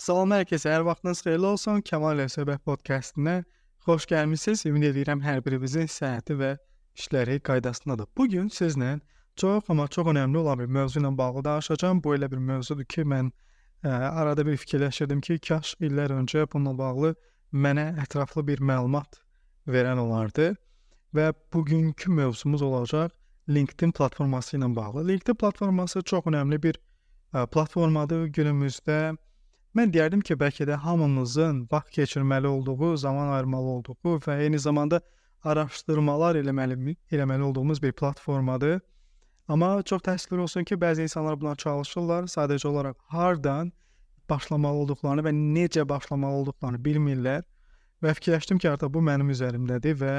Salam hər kəsə, hər vaxtınız xeyirli olsun. Kamal ilə söhbət podkastına xoş gəlmisiniz. Ümid edirəm hər birimizin səhhəti və işləri qaydasındadır. Bu gün sizlə çox amma çox önəmli olan bir mövzu ilə bağlı danışacağam. Bu elə bir mövzudur ki, mən ə, arada bir fikirləşirdim ki, kaş illər öncə bununla bağlı mənə ətraflı bir məlumat verən olardı. Və bugünkü mövzumuz olacaq LinkedIn platforması ilə bağlı. LinkedIn platforması çox önəmli bir ə, platformadır günümüzdə Mən deyərdim ki, bəlkə də hamımızın vaxt keçirməli olduğu, zaman ayırmalı olduğu və eyni zamanda araşdırmalar eləməli eləməli olduğumuz bir platformadır. Amma çox təəssüflər olsun ki, bəzi insanlar buna çalışırlar, sadəcə olaraq hardan başlamalı olduqlarını və necə başlamalı olduqlarını bilmirlər. Və fikirləşdim ki, artıq bu mənim üzərimdədir və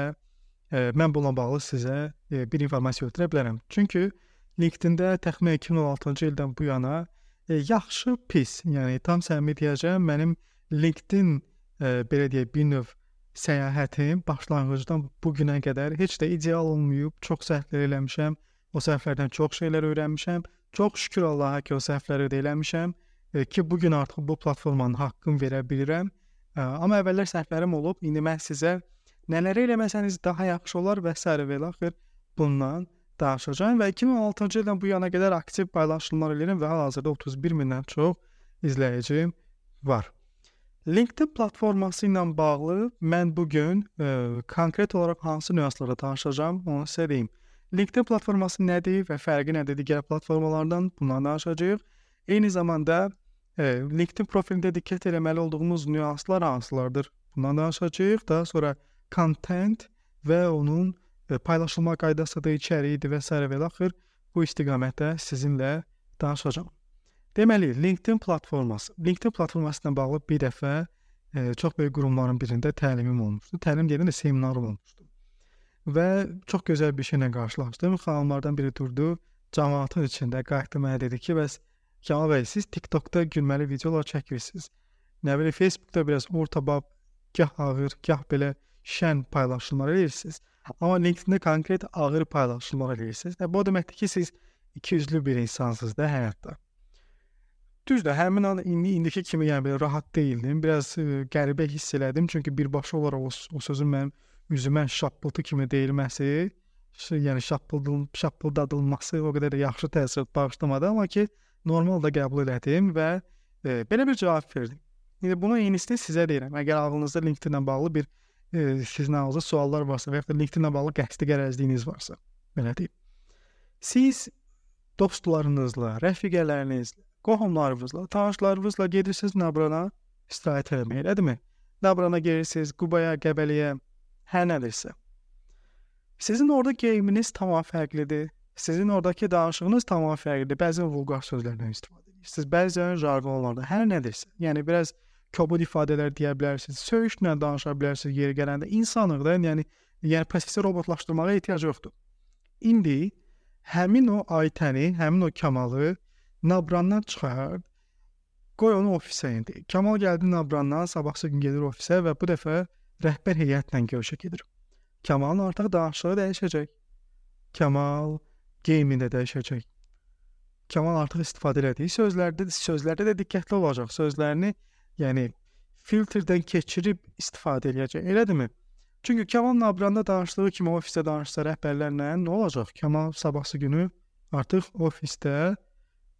e, mən bununla bağlı sizə e, bir informasiya ötürə bilərəm. Çünki LinkedIn-də təxminən 2016-cı ildən bu yana yaxşı, pis, yəni tam səmimi deyəcəm, mənim LinkedIn e, belə deyək, bir növ səyahətim başlanğıcdan bu günə qədər heç də ideal olmayıb. Çox səhvlər eləmişəm. O səhvlərdən çox şeylər öyrənmişəm. Çox şükür Allaha ki, o səhvləri də eləmişəm e, ki, bu gün artıq bu platformanın haqqını verə bilirəm. E, amma əvvəllər səhvlərim olub. İndi mən sizə nələri eləməsəniz daha yaxşı olar və s. və axır bundan danışacağam və 2016-cı ildən bu yana qədər aktiv paylaşımlar edirəm və hal-hazırda 31 mindən çox izləyicim var. LinkedIn platforması ilə bağlı mən bu gün e, konkret olaraq hansı nüanslara danışacağam, onu sizə deyim. LinkedIn platforması nədir və fərqi nədir digər platformalardan? Bundan danışacağıq. Eyni zamanda e, LinkedIn profilində diqqət etməli olduğumuz nüanslar hansılardır? Bundan danışacağıq. Daha sonra content və onun paylaşılma qaydasıdır, içəriyidir və s. və axır bu istiqamətdə sizinlə danışacağam. Deməli, LinkedIn platforması. LinkedIn platforması ilə bağlı bir dəfə e, çox böyük qurumların birində təlimim olmuşdu. Təlim deyəndə seminarım olmuşdu. Və çox gözəl bir şeylə qarşılaşdım. Xanımlardan biri durdu, cəmaatın içində qayıtdı mənə dedi ki, bəs Kamal bəy, siz TikTokda gülməli videolar çəkirsiniz. Nə bilim, Facebookda biraz orta bab, gah ağır, gah belə şən paylaşımlar edirsiniz. Amma LinkedIn-də konkret ağır paylaşımlar edirsiniz. Və bu o deməkdir ki, siz ikiyüzlü bir insansınız da həyatda. Düzdür, həmin an indi indiki kimi yəni belə rahat deyildim. Biraz ə, e, qəribə hiss elədim, çünki birbaşa olaraq o, o sözün mənim üzümə şappıltı kimi deyilməsi, yəni şappıldıl, şappıldadılması o qədər də yaxşı təsir bağışlamadı, amma ki, normal da qəbul elədim və e, belə bir cavab verdim. İndi bunu eynisini sizə deyirəm. Əgər ağlınızda LinkedIn-lə bağlı bir e, sizin ağzınızda suallar varsa və ya da LinkedIn-ə bağlı qəsdi qərəzliyiniz varsa, belə deyim. Siz dostlarınızla, rəfiqələrinizlə, qohumlarınızla, tanışlarınızla gedirsiniz Nabrana istirahət etməyə, elədirmi? Nabrana gedirsiniz, Qubaya, Qəbəliyə, hər nədirsə. Sizin orada geyiminiz tamam fərqlidir. Sizin oradakı danışığınız tamam fərqlidir. Bəzən vulqar sözlərdən istifadə edirsiniz, bəzən jargonlardan, hər nədirsə. Yəni biraz kobud ifadələr deyə bilərsiniz, söyüşlə danışa bilərsiniz yeri gələndə. İnsanlıqda, yəni yəni prosesi robotlaşdırmağa ehtiyac yoxdur. İndi həmin o Aytəni, həmin o Kamalı Nabrandan çıxar, qoy onu ofisə indi. Kamal gəldi Nabrandan, sabahsı gün gedir ofisə və bu dəfə rəhbər heyətlə görüşə gedir. Kamalın artıq danışığı dəyişəcək. Kamal geyimində dəyişəcək. Kamal artıq istifadə elədiyi sözlərdə sözlərdə də diqqətli olacaq. Sözlərini yəni filtrdən keçirib istifadə eləyəcək. Elədirmi? Çünki Kamal Nabranda danışdığı kimi ofisdə danışsa rəhbərlərlə nə olacaq? Kamal sabahsı günü artıq ofisdə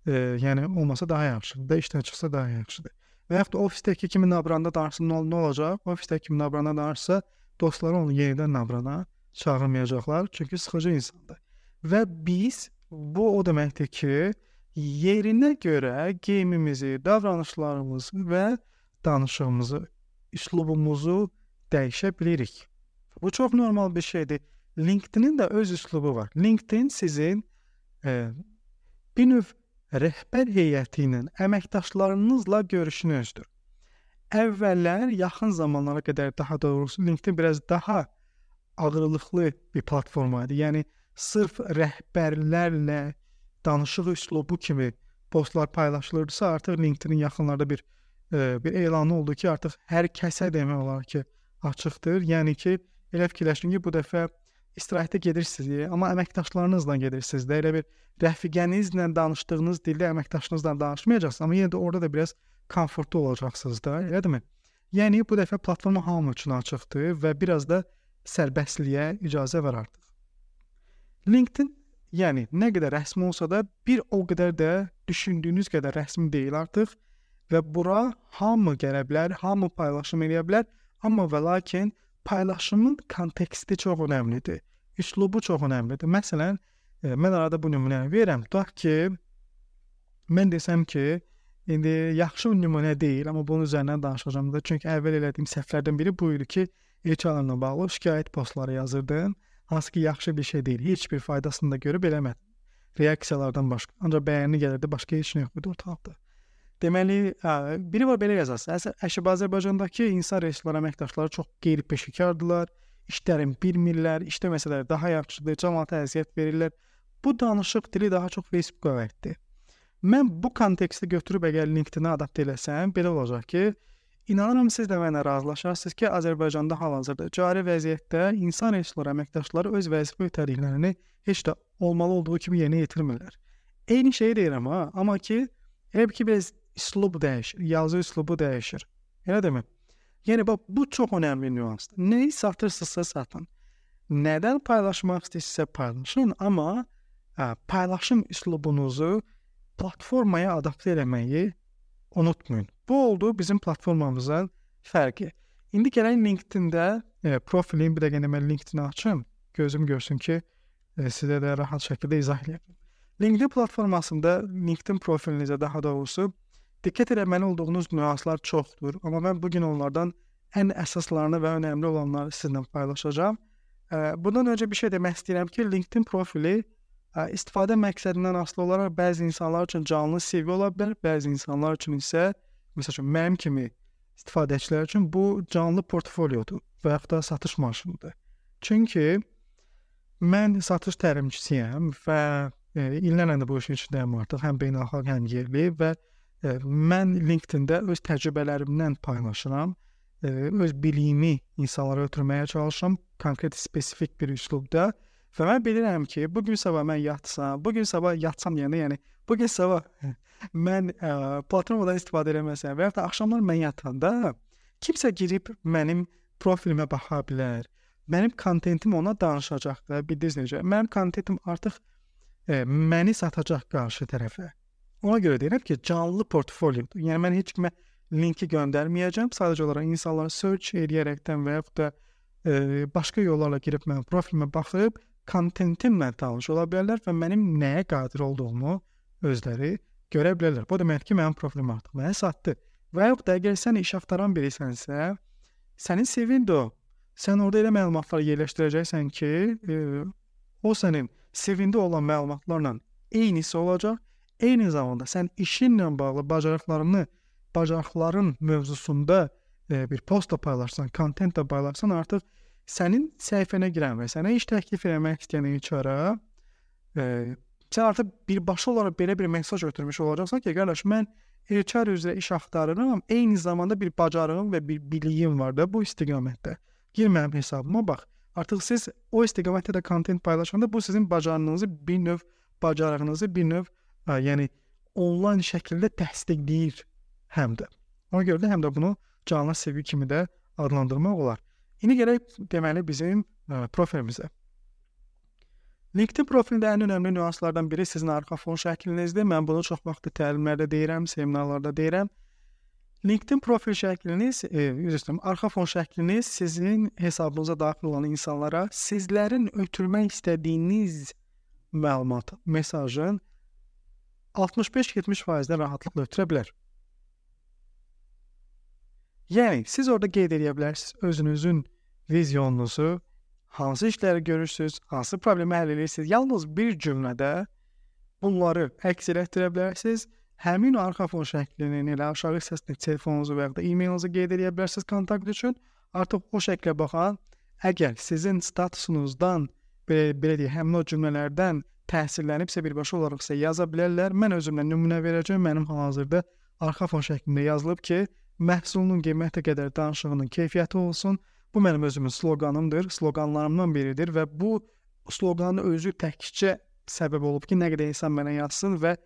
e, yəni olmasa daha yaxşıdır. Da işdən çıxsa daha yaxşıdır. Və yaxud ofisdəki kimi Nabranda danışsa nə, nə olacaq? Ofisdəki kimi Nabranda danışsa dostları onu yenidən Nabrana çağırmayacaqlar, çünki sıxıcı insandır. Və biz bu o deməkdir ki, yerinə görə geyimimizi, davranışlarımızı və danışığımızı, üslubumuzu dəyişə bilirik. Bu çox normal bir şeydir. LinkedIn-in də öz üslubu var. LinkedIn sizin e, bir növ rəhbər heyəti ilə, əməkdaşlarınızla görüşünüzdür. Əvvəllər, yaxın zamanlara qədər daha doğrusu LinkedIn biraz daha ağırlıqlı bir platforma idi. Yəni sırf rəhbərlərlə danışıq üslubu kimi postlar paylaşılırdısa, artıq LinkedIn yaxınlarda bir e, bir elanı oldu ki, artıq hər kəsə demək olar ki, açıqdır. Yəni ki, elə fikirləşin ki, bu dəfə istirahətə gedirsiniz, amma əməkdaşlarınızla gedirsiniz də, elə bir rəfiqənizlə danışdığınız dildə əməkdaşınızla danışmayacaqsınız, amma yenə də orada da biraz komfortlu olacaqsınız da, elədirmi? Yəni bu dəfə platforma hamı üçün açıqdır və biraz da sərbəstliyə icazə var artıq. LinkedIn yəni nə qədər rəsmi olsa da bir o qədər də düşündüyünüz qədər rəsmi deyil artıq və bura hamı gələ bilər, hamı paylaşım edə bilər, amma və lakin paylaşımın konteksti çox əhəmilidir. Üslubu çox əhəmilidir. Məsələn, e, mən arada bu nümunəni verirəm. Tutaq ki, mən desəm ki, indi yaxşı nümunə deyil, amma bunun üzərindən danışacağam da. Çünki əvvəl elədiyim səhvlərdən biri bu idi ki, HR-la bağlı şikayət postları yazırdım. Hansı ki, yaxşı bir şey deyil. Heç bir faydasını da görüb eləmədim. Reaksiyalardan başqa. Ancaq bəyəni gəlirdi, başqa heç nə yox idi ortalıqda. Deməli, hə, biri var belə yazası. Əşəb Azərbaycandakı insan resursları əməkdaşları çox qeyri-peşəkardırlar. İşlərin bilmirlər, işləməsələr daha yaxşıdır, cəmaata əziyyət verirlər. Bu danışıq dili daha çox Facebooka aiddir. Mən bu konteksti götürüb əgər LinkedIn-ə adaptə eləsəm, belə olacaq ki, inanıram siz də mənimlə razılaşarsınız ki, Azərbaycanda hal-hazırda cari vəziyyətdə insan resursları əməkdaşları öz vəzifə ötəriliklərini heç də olmalı olduğu kimi yerinə yetirmirlər. Eyni şeyi deyirəm ha, amma ki, elə ki biraz üslub dəyişir, yazı üslubu dəyişir. Elə demə. Yəni bax bu çox önəmli nüansdır. Nəyi satırsınızsa satın. Nədən paylaşmaq istəyirsinizsə paylaşın, amma hə, paylaşım üslubunuzu platformaya adaptə eləməyi unutmayın. Bu oldu bizim platformamızın fərqi. İndi gələk LinkedIn-də e, profilim, bir dəqiqə mən LinkedIn-i açım, gözüm görsün ki, e, sizə də rahat şəkildə izah edə bilim. LinkedIn platformasında LinkedIn profilinizə daha doğrusu diqqət etməli olduğunuz nüanslar çoxdur, amma mən bu gün onlardan ən əsaslarını və önəmli olanları sizinlə paylaşacağam. E, bundan öncə bir şey demək istəyirəm ki, LinkedIn profili istifadə məqsədindən asılı olaraq bəzi insanlar üçün canlı CV ola bilər, bəzi insanlar üçün isə məsəl üçün mənim kimi istifadəçilər üçün bu canlı portfoliodur və yaxud da satış maşınıdır. Çünki mən satış təlimçisiyəm və e, illərlə də bu işin içindəyəm artıq, həm beynəlxalq, həm yerli və e, mən LinkedIn-də öz təcrübələrimdən paylaşıram. E, öz biliyimi insanlara ötürməyə çalışıram konkret spesifik bir üslubda Və mən bilirəm ki, bu gün sabah mən yatsam, bu gün sabah yatsam yəni, yəni bu gün sabah mən ə, platformadan istifadə etməsəm və ya da axşamlar mən yatanda kimsə girib mənim profilimə baxa bilər. Mənim kontentim ona danışacaq da, bildiniz necə? Mənim kontentim artıq ə, məni satacaq qarşı tərəfə. Ona görə deyirəm ki, canlı portfoliodur. Yəni mən heç kimə linki göndərməyəcəm. Sadəcə olaraq insanlar search edərəkdən və ya da ə, başqa yollarla girib mənim profilimə baxıb kontentimlə tanış ola bilərlər və mənim nəyə qadir olduğumu özləri görə bilərlər. Bu deməkdir ki, mənim profilim artıq mənə satdı. Və yaxud da əgər sən iş axtaran birisənsə, sənin CV-ndə. Sən orada elə məlumatlar yerləşdirəcəksən ki, e, o sənin CV-ndə olan məlumatlarla eynisi olacaq. Eyni zamanda sən işinlə bağlı bacarıqlarını, bacarıqların mövzusunda e, bir post da paylaşsan, kontent də paylaşsan, artıq sənin səhifənə girən və sənə iş təklif etmək istəyən HR-a e, sən artıq birbaşa olaraq belə bir mesaj ötürmüş olacaqsan ki, qardaş, mən HR üzrə iş axtarıram, eyni zamanda bir bacarığım və bir biliyim var da bu istiqamətdə. Gir mənim hesabıma bax. Artıq siz o istiqamətdə də kontent paylaşanda bu sizin bacarığınızı bir növ bacarığınızı bir növ ə, yəni onlayn şəkildə təsdiqləyir həm də. Ona görə də həm də bunu canlı CV kimi də adlandırmaq olar. İndi gələk deməli bizim ə, profilimizə. LinkedIn profilində ən önəmli nüanslardan biri sizin arxa fon şəklinizdir. Mən bunu çox vaxt təlimlərdə deyirəm, seminarlarda deyirəm. LinkedIn profil şəkliniz, e, üzr istəyirəm, arxa fon şəkliniz sizin hesabınıza daxil olan insanlara sizlərin ötürmək istədiyiniz məlumat, mesajın 65-70%-dən rahatlıqla ötürə bilər. Yəni siz orada qeyd edə bilərsiniz özünüzün vizyonunuzu, hansı işləri görürsüz, hansı problemi həll edirsiniz. Yalnız bir cümlədə bunları əks etdirə bilərsiniz. Həmin arxa fon şəklinin elə aşağı hissəsində telefonunuzu və ya da e-mailinizi qeyd edə bilərsiniz kontakt üçün. Artıq o şəklə baxan əgər sizin statusunuzdan belə belə deyək, həmin o cümlələrdən təsirlənibsə birbaşa olaraq sizə yaza bilərlər. Mən özümdən nümunə verəcəm. Mənim hal-hazırda arxa fon şəklində yazılıb ki, məhsulun qiymətə qədər danışığının keyfiyyəti olsun. Bu mənim özümün sloqanımdır, sloqanlarımdan biridir və bu sloqanın özü təkcə səbəb olub ki, nə qədər insan mənə yazsın və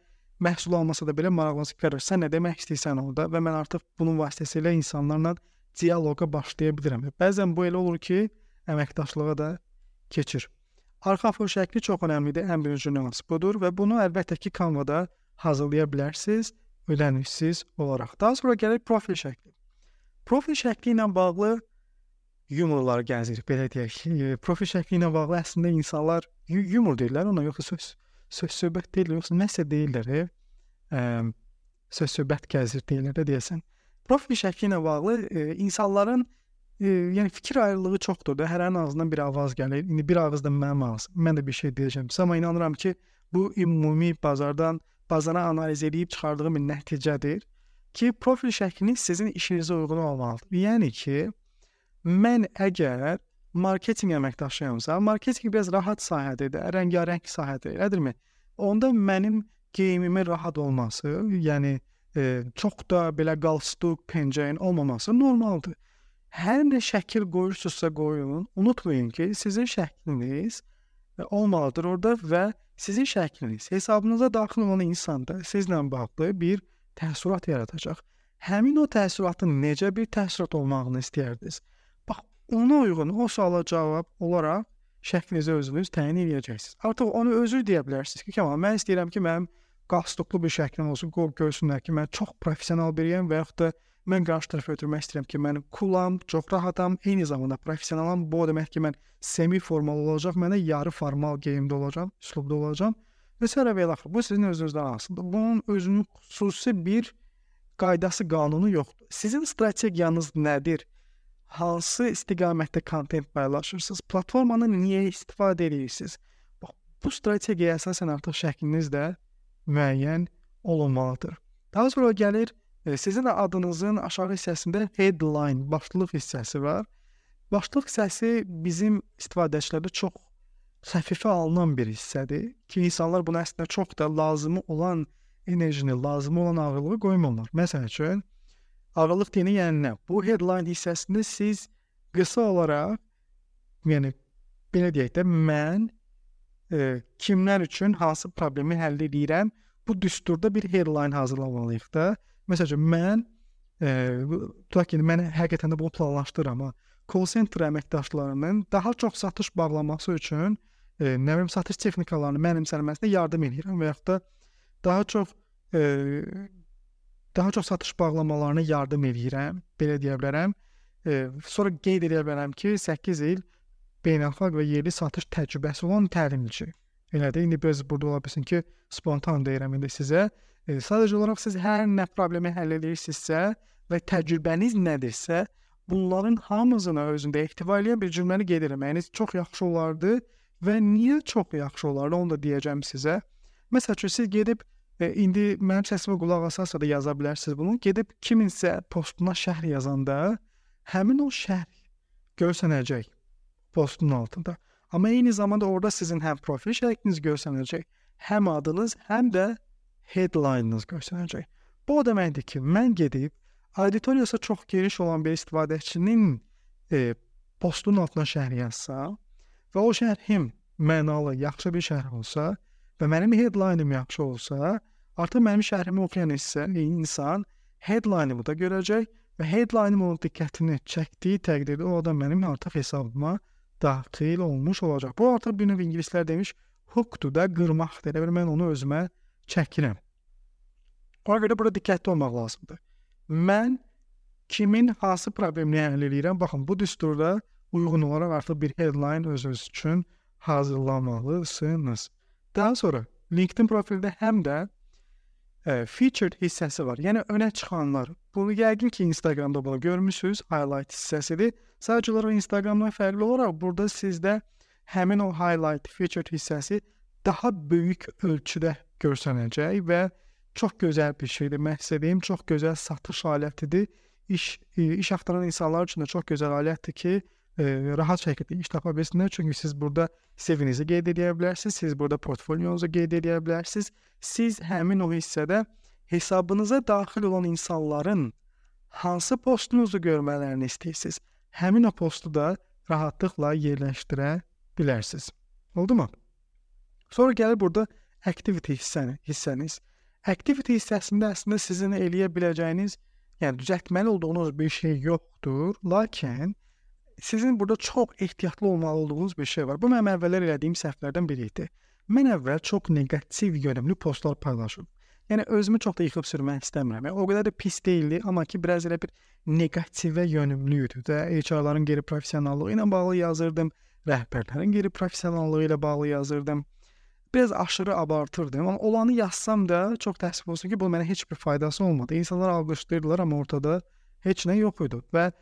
məhsul almasa da belə maraqlanıb görür. Sən nə demək istəyirsən orada və mən artıq bunun vasitəsilə insanlarla dialoqa başlaya bilirəm. Bəzən bu elə olur ki, əməkdaşlığa da keçir. Arxa fon şəkli çox əhəmiylidir. Ən birinci nüans budur və bunu əlbəttə ki, Canva-da hazırlaya bilərsiniz ödənişsiz olaraq. Daha sonra gəlir profil şəkli. Profil şəkli ilə bağlı yumorlar gəzir, belə deyək. Profil şəkli ilə bağlı əslində insanlar yumor deyirlər ona, yoxsa söz söz söhbət deyil, yoxsa nəsə deyirlər. E, söz söhbət gəzir deyirlər də deyəsən. Profil şəkli ilə bağlı e, insanların e, yəni fikir ayrılığı çoxdur da. Hərənin ağzından bir avaz gəlir. İndi bir ağızdan mənim ağzım. Mən də bir şey deyəcəm. Amma inanıram ki, bu ümumi bazardan bazara analiz edib çıxardığım bir nəticədir ki, profil şəkliniz sizin işinizə uyğun olmalıdır. Yəni ki, mən əgər marketinq əməkdaşıyamsa, marketinq biraz rahat sahədir, rəngarəng sahədir, elədirmi? Onda mənim geyimimin rahat olması, yəni e, çox da belə qalstuk, pencəyin olmaması normaldır. Hər nə şəkil qoyursunuzsa qoyun, unutmayın ki, sizin şəkliniz olmalıdır orada və sizin şəkliniz hesabınıza daxil olan insanda sizlə bağlı bir təəssürat yaradacaq. Həmin o təəssüratın necə bir təəssürat olmağını istəyirdiniz? Bax, ona uyğun o suala cavab olaraq şəklinizi özünüz təyin edəcəksiniz. Artıq onu özü deyə bilərsiniz ki, Kamal, mən istəyirəm ki, mənim qalstuklu bir şəklim olsun, qoy görsünlər ki, mən çox professional biriyəm və yaxud da Mən qarşı tərəfə ötürmək istəyirəm ki, mən kulam, çox rahatam, eyni zamanda professionalam. Bu o demək ki, mən semi formal olacaq, mənə yarı formal geyimdə olacağam, üslubda olacağam. Və sonra belə axı bu sizin özünüzdən asılıdır. Bunun özünün xüsusi bir qaydası, qanunu yoxdur. Sizin strategiyanız nədir? Hansı istiqamətdə kontent paylaşırsınız? Platformanı niyə istifadə edirsiniz? Bax, bu strategiyaya əsasən artıq şəkliniz də müəyyən olunmalıdır. Daha sonra gəlir Sizin adınızın aşağı hissəsində headline, başlıq hissəsi var. Başlıq hissəsi bizim istifadəçilərdə çox xəfifə alınan bir hissədir ki, insanlar buna əslində çox da lazımı olan enerjini, lazımı olan ağırlığı qoymurlar. Məsələn üçün, ağırlıq deyəni yəni? Bu headline hissəsində siz qısa olaraq, yəni belə deyək də, mən e, kimlər üçün hansı problemi həll edirəm, bu düsturda bir headline hazırlamalıyıq da. Məsələn, mən e, tutaq ki, mən həqiqətən də bunu planlaşdırıram, amma call center əməkdaşlarının daha çox satış bağlaması üçün e, nə bilim satış texnikalarını mənimsənməsinə yardım edirəm və yaxud da daha çox e, daha çox satış bağlamalarına yardım edirəm, belə deyə bilərəm. E, sonra qeyd edə bilərəm ki, 8 il beynəlxalq və yerli satış təcrübəsi olan təlimçi. Elə də indi biz burada ola bilsin ki, spontan deyirəm indi sizə. E, sadəcə olaraq siz hər nə problemi həll edirsinizsə və təcrübəniz nədirsə, bunların hamısını özündə ehtiva edən bir cümləni qeyd etməyiniz çox yaxşı olardı və niyə çox yaxşı olardı onu da deyəcəm sizə. Məsəl üçün siz gedib e, indi mənim səsimə qulaq asarsa da yaza bilərsiniz bunu. Gedib kiminsə postuna şərh yazanda həmin o şərh görsənəcək postun altında. Amma eyni zamanda orada sizin həm profil şəkliniz görsənəcək, həm adınız, həm də headline-ınız göstərəcək. Bu o deməkdir ki, mən gedib auditoriyası çox geniş olan bir istifadəçinin e, postun altına şərh yazsam və o şərhim mənalı, yaxşı bir şərh olsa və mənim headline-ım yaxşı olsa, artıq mənim şərhimi oxuyan isə insan headline-ımı da görəcək və headline-ım onun diqqətini çəkdiyi təqdirdə o adam mənim artıq hesabıma daxil olmuş olacaq. Bu artıq bir növ ingilislər demiş hookdur da, qırmaqdır. Elə bil mən onu özümə çəkirəm. Ona görə burada diqqətli olmaq lazımdır. Mən kimin hansı problemini həll edirəm? Baxın, bu düsturda uyğun olaraq artıq bir headline özünüz üçün hazırlamalısınız. Daha sonra LinkedIn profildə həm də e, featured hissəsi var. Yəni önə çıxanlar. Bunu yəqin ki, Instagramda bunu görmüsüz, highlight hissəsidir. Sadəcə olaraq Instagramdan fərqli olaraq burada sizdə həmin o highlight featured hissəsi daha böyük ölçüdə görsənəcək və çox gözəl bir şeydir. Məqsədim çox gözəl satış alətidir. İş e, iş axtaran insanlar üçün də çox gözəl alətdir ki, e, rahat şəkildə iş tapa bilsinlər. Çünki siz burada CV-nizi qeyd edə bilərsiniz, siz burada portfolyonuzu qeyd edə bilərsiniz. Siz həmin o hissədə hesabınıza daxil olan insanların hansı postunuzu görmələrini istəyirsiniz. Həmin o postu da rahatlıqla yerləşdirə bilərsiniz. Oldumu? Sonra gəlir burada activity hissəni, hissəniz. activity hissəsində əslində sizin eləyə biləcəyiniz, yəni düzəltməli olduğunuz bir şey yoxdur, lakin sizin burada çox ehtiyatlı olmalı olduğunuz bir şey var. Bu mənim əvvəllər elədiyim səhvlərdən biri idi. Mən əvvəl çox neqativ yönümlü postlar paylaşırdım. Yəni özümü çox da yıxıb sürmək istəmirəm. Yəni, o qədər də pis deyildi, amma ki biraz elə bir neqativə yönümlü idi də. HR-ların qeyri-professionallığı ilə bağlı yazırdım, rəhbərlərin qeyri-professionallığı ilə bağlı yazırdım. Biraz aşırı abartırdım, amma olanı yazsam da çox təəssüf olsun ki, bu mənə heç bir faydası olmadı. İnsanlar alqışlayırdılar, amma ortada heç nə yox idi və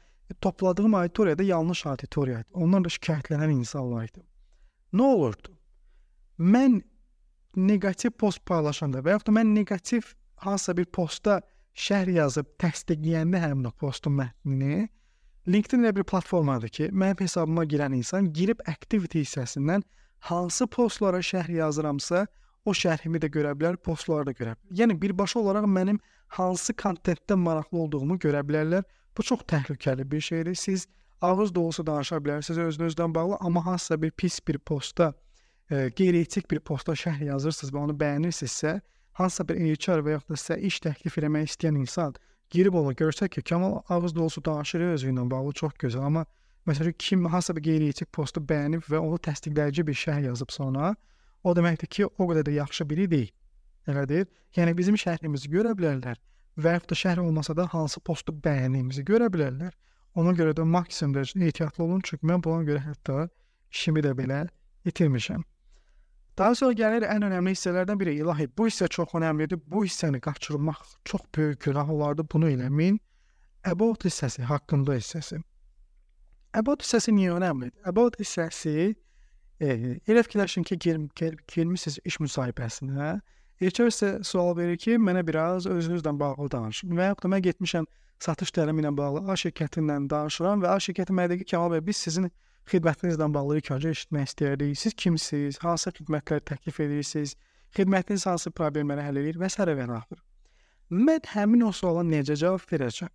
topladığım auditoriya da yanlış auditoriya idi. Onlar da şikayətlənən insanlar idi. Nə olurdu? Mən neqativ post paylaşanda və yaxud da mən neqativ hansısa bir postda şərh yazıb təsdiqləyəndə həmin o postun mətnini LinkedIn elə bir platformadır ki, mənim hesabıma girən insan girib activity hissəsindən hansı postlara şərh yazıramsa, o şərhimi də görə bilər, postları da görə bilər. Yəni birbaşa olaraq mənim hansı kontentdə maraqlı olduğumu görə bilərlər. Bu çox təhlükəli bir şeydir. Siz ağız dolusu danışa bilərsiniz özünüzdən bağlı, amma hansısa bir pis bir postda e, qeyri-etik bir postda şərh yazırsınız və onu bəyənirsinizsə, hansısa bir HR və yaxud da sizə iş təklif etmək istəyən insan girib onu görsə ki, Kamal ağız dolusu danışır özü ilə bağlı çox gözəl, amma məsələn kim hansısa bir qeyri-etik postu bəyənib və onu təsdiqləyici bir şərh yazıb sonra, o deməkdir ki, o qədər də yaxşı biri deyil. Elədir? Yəni bizim şərhimizi görə bilərlər və yaxud da şərh olmasa da hansı postu bəyəndiyimizi görə bilərlər. Ona görə də maksimum dərəcədə ehtiyatlı olun, çünki mən buna görə hətta işimi də belə itirmişəm. Daha sonra gəlir ən önəmli hissələrdən biri ilahi. Bu hissə çox önəmlidir. Bu hissəni qaçırmaq çox böyük günah olardı. Bunu eləməyin. About hissəsi haqqında hissəsi. About hissəsi niyə önəmlidir? About hissəsi e, elə fikirləşin ki, gir, gir, girmisiniz iş müsahibəsinə. HR isə sual verir ki, mənə biraz özünüzlə bağlı danışın. Və yaxud da mən getmişəm satış təlimi ilə bağlı A şirkətindən danışıram və A şirkəti mənə deyir ki, Kamal bəy, biz sizin xidmətinizlə bağlı öncə eşitmək istəyirdik. Siz kimsiniz? Hansı xidmətlər təklif edirsiniz? Xidmətiniz hansı problemləri həll edir və s. və axır. Mən həmin o suala necə cavab verəcəm?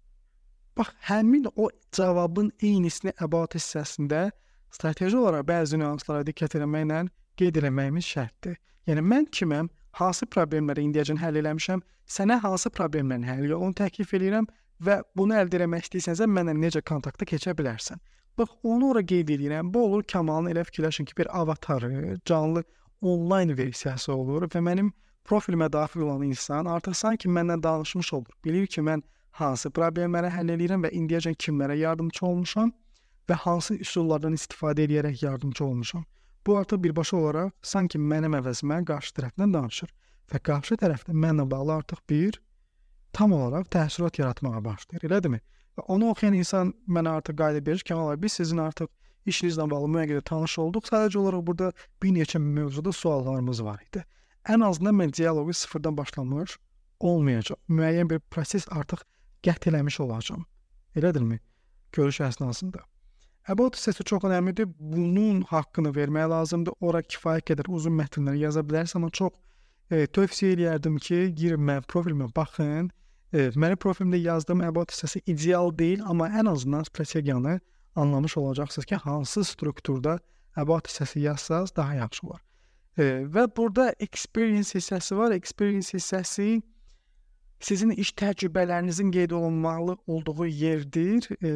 Bax, həmin o cavabın eynisini əbat hissəsində strateji olaraq bəzi nüanslara diqqət etməklə qeyd etməyimiz şərtdir. Yəni mən kiməm? Hansı problemləri indiyəcən həll eləmişəm? Sənə hansı problemlərin həlli yolunu təklif edirəm və bunu əldə etmək istəyirsənsə mənlə necə kontakta keçə bilərsən? Bax, onu ora qeyd edirəm. Bu olur Kamalın elə fikirləşin ki, bir avatarı, canlı onlayn versiyası olur və mənim profilimə daxil olan insan artıq sanki məndən danışmış olur. Bilir ki, mən hansı problemləri həll edirəm və indiyəcən kimlərə yardımçı olmuşam və hansı üsullardan istifadə edərək yardımçı olmuşam. Bu artıq birbaşa olaraq sanki mənim əvəzimə qarşı tərəfdən danışır və qarşı tərəfdə mənlə bağlı artıq bir tam olaraq təəssürat yaratmağa başlayır, elədirmi? Onu oxuyan insan mənə artıq qayda verir ki, "Kəmal biz sizin artıq işinizlə bağlı müəyyən tanış olduq. Sadəcə olaraq burada bir neçə mövzuda suallarımız var idi. Ən azından mən dialoqu sıfırdan başlamış olmayacaq. Müəyyən bir proses artıq qət eləmiş olacağam. Elədirmi? Görüş əsnasında. About hissəsi çox əhəmiylidir. Bunun haqqını vermək lazımdır. Ora kifayət qədər uzun mətnlər yaza bilərsən, amma çox e, tövsiyə edirdim ki, girin mənim profilimə baxın Evet, mənim profilimdə yazdığım about hissəsi ideal deyil, amma ən azından strategiyanı anlamış olacaqsınız ki, hansı strukturda about hissəsi yazsaz daha yaxşı olar. E, və burada experience hissəsi var. Experience hissəsi sizin iş təcrübələrinizin qeyd olunmalı olduğu yerdir e,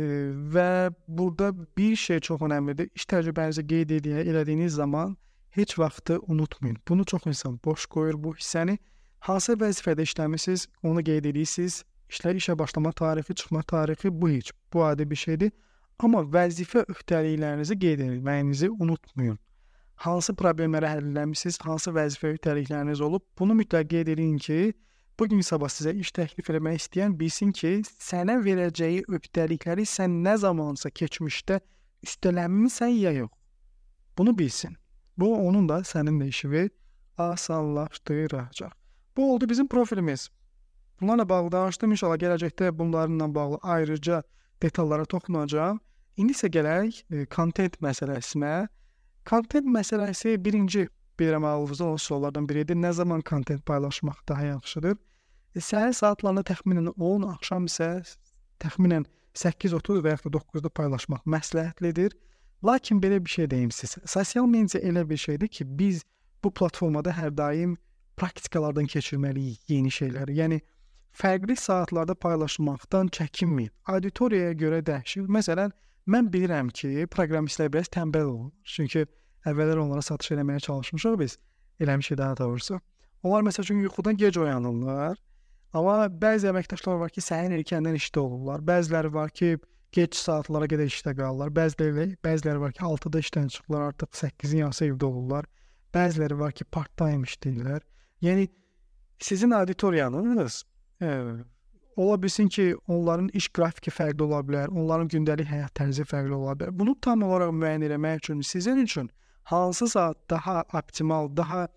və burada bir şey çox əhəmiylidir. İş təcrübənizi qeyd edə, elədiyiniz zaman heç vaxtı unutmayın. Bunu çox insan boş qoyur bu hissəni. Hansı vəzifədə işləmisiniz, onu qeyd edirsiniz. İşlər işə başlama tarixi, çıxma tarixi bu heç bu adi bir şeydir. Amma vəzifə öhdəliklərinizi qeyd etməyinizi unutmayın. Hansı problemləri həll etmisiniz, hansı vəzifə öhdəlikləriniz olub, bunu mütləq qeyd edin ki, bu gün sabah sizə iş təklif etmək istəyən bilsin ki, sənə verəcəyi öhdəlikləri sən nə zamansa keçmişdə üstələnmisən ya yox. Bunu bilsin. Bu onun da sənin də işini asanlaşdıracaq. Bu oldu bizim profilimiz. Bunlarla bağlı danışdım. İnşallah gələcəkdə bunlarla bağlı ayrıca detallara toxunacağam. İndi isə gələk e, content məsələsinə. Content məsələsi birinci bilirəm ağlınızda olan suallardan biridir. Nə zaman content paylaşmaq daha yaxşıdır? E, səhər saatlarında təxminən 10, axşam isə təxminən 8:30 və ya da 9-da paylaşmaq məsləhətlidir. Lakin belə bir şey deyim sizə. Sosial media elə bir şeydir ki, biz bu platformada hər daim praktikalardan keçirməliyik yeni şeyləri. Yəni fərqli saatlarda paylaşmaqdan çəkinməyin. Auditoriyaya görə dəyişir. Məsələn, mən bilirəm ki, proqramistlər biraz tənbəl olur. Çünki əvvəllər onlara satış eləməyə çalışmışıq biz. Eləmişik daha doğrusu. Onlar məsəl üçün yuxudan gec oyanırlar. Amma bəzi əməkdaşlar var ki, səhər erkəndən işdə olurlar. Bəziləri var ki, gec saatlara qədər işdə qalırlar. Bəziləri bəziləri var ki, 6-da işdən çıxırlar, artıq 8-in yarısı evdə olurlar. Bəziləri var ki, part-time işləyirlər. Yəni sizin auditoriyanız ə, ola bilsin ki, onların iş qrafiki fərqli ola bilər, onların gündəlik həyat tərzi fərqli ola bilər. Bunu tam olaraq müəyyən etmək üçün sizin üçün hansı saat daha optimal, daha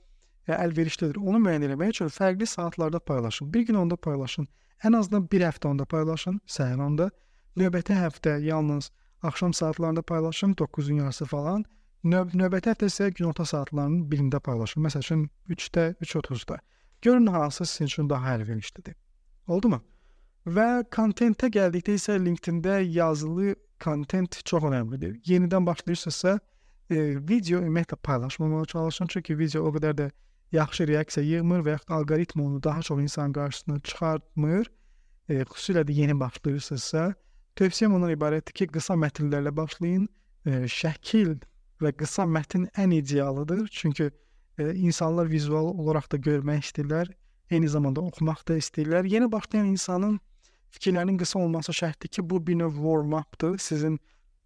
əlverişlidir. Onu müəyyən etmək üçün fərqli saatlarda paylaşın. Bir gün onda paylaşın. Ən azından bir həftə onda paylaşın, səhər onda. Növbəti həftə yalnız axşam saatlarında paylaşın, 9-un yarısı falan. Növ növbəti həftə isə günorta saatlarının birində paylaşın. Məsələn, 3-də, 3:30-da. Görün hansı sizin üçün daha əlverişlidir. Oldumu? Və kontentə gəldikdə isə LinkedIn-də yazılı kontent çox əhəmiylidir. Yenidən başlayırsınızsa, e, video ümumiyyətlə paylaşmamağa çalışın, çünki video o qədər də yaxşı reaksiya yığmır və yaxud alqoritm onu daha çox insan qarşısına çıxartmır. E, xüsusilə də yeni başlayırsınızsa, tövsiyəm ondan ibarətdir ki, qısa mətnlərlə başlayın. E, şəkil və qısa mətn ən idealıdır. Çünki e, insanlar vizual olaraq da görmək istəyirlər, eyni zamanda oxumaq da istəyirlər. Yeni başlayan insanın fikirlərinin qısa olması şərtdir ki, bu bir növ warm-updır. Sizin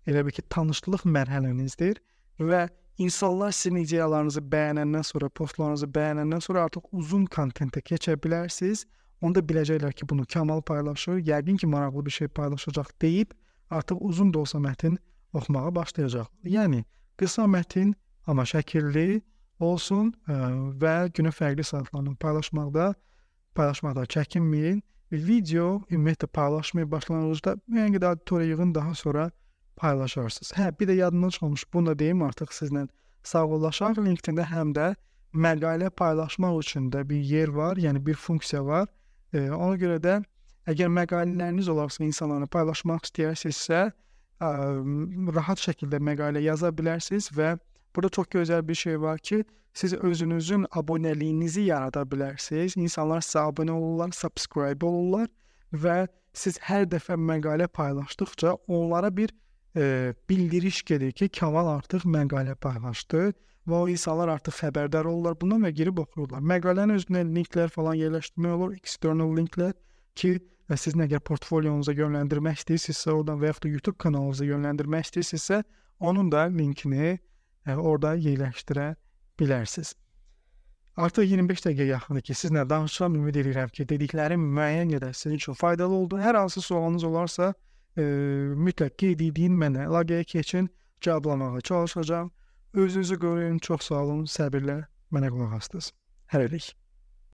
elə bil ki, tanışlıq mərhələnizdir və İnsanlar sizin ideyalarınızı bəyənəndən sonra, postlarınızı bəyənəndən sonra artıq uzun kontentə keçə bilərsiniz. Onda biləcəklər ki, bunu Kamal paylaşır, yəqin ki, maraqlı bir şey paylaşacaq deyib artıq uzun da olsa mətn oxumağa başlayacaq. Yəni qısa mətn, amma şəkilli olsun ə, və günün fərqli saatlarını paylaşmaqda paylaşmaqda çəkinməyin. Video ümumiyyətlə paylaşmayı başlanğıcda müəyyən qədər auditoriya yığın, daha sonra paylaşarsınız. Hə, bir də yadımdan çıxmış, bunu da deyim artıq sizlə sağollaşaq. LinkedIn-də həm də məqalə paylaşmaq üçün də bir yer var, yəni bir funksiya var. E, ona görə də əgər məqalələriniz olarsa insanlara paylaşmaq istəyirsinizsə, ə, rahat şəkildə məqalə yaza bilərsiniz və burada çox gözəl bir şey var ki, siz özünüzün abunəliyinizi yarada bilərsiniz. İnsanlar sizə abunə olurlar, subscribe olurlar və siz hər dəfə məqalə paylaşdıqca onlara bir bildiriş gedir ki, Kamal artıq məqalə paylaşdı və o insanlar artıq xəbərdar olurlar bundan və girib oxuyurlar. Məqalənin özünə linklər falan yerləşdirmək olur, external linklər ki, siz əgər portfolyonuza yönləndirmək istəyirsinizsə, oradan və yaxud da YouTube kanalınıza yönləndirmək istəyirsinizsə, onun da linkini e, orada yerləşdirə bilərsiniz. Artıq 25 dəqiqə yaxındır ki, sizlə danışıram. Ümid edirəm ki, dediklərim müəyyən qədər sizin üçün faydalı oldu. Hər hansı sualınız olarsa, e, mütləq qeyd edin mənə, əlaqəyə keçin, cavablamağa çalışacağam. Özünüzü qoruyun, çox sağ olun, səbirlə mənə qulaq asdınız. Hələlik.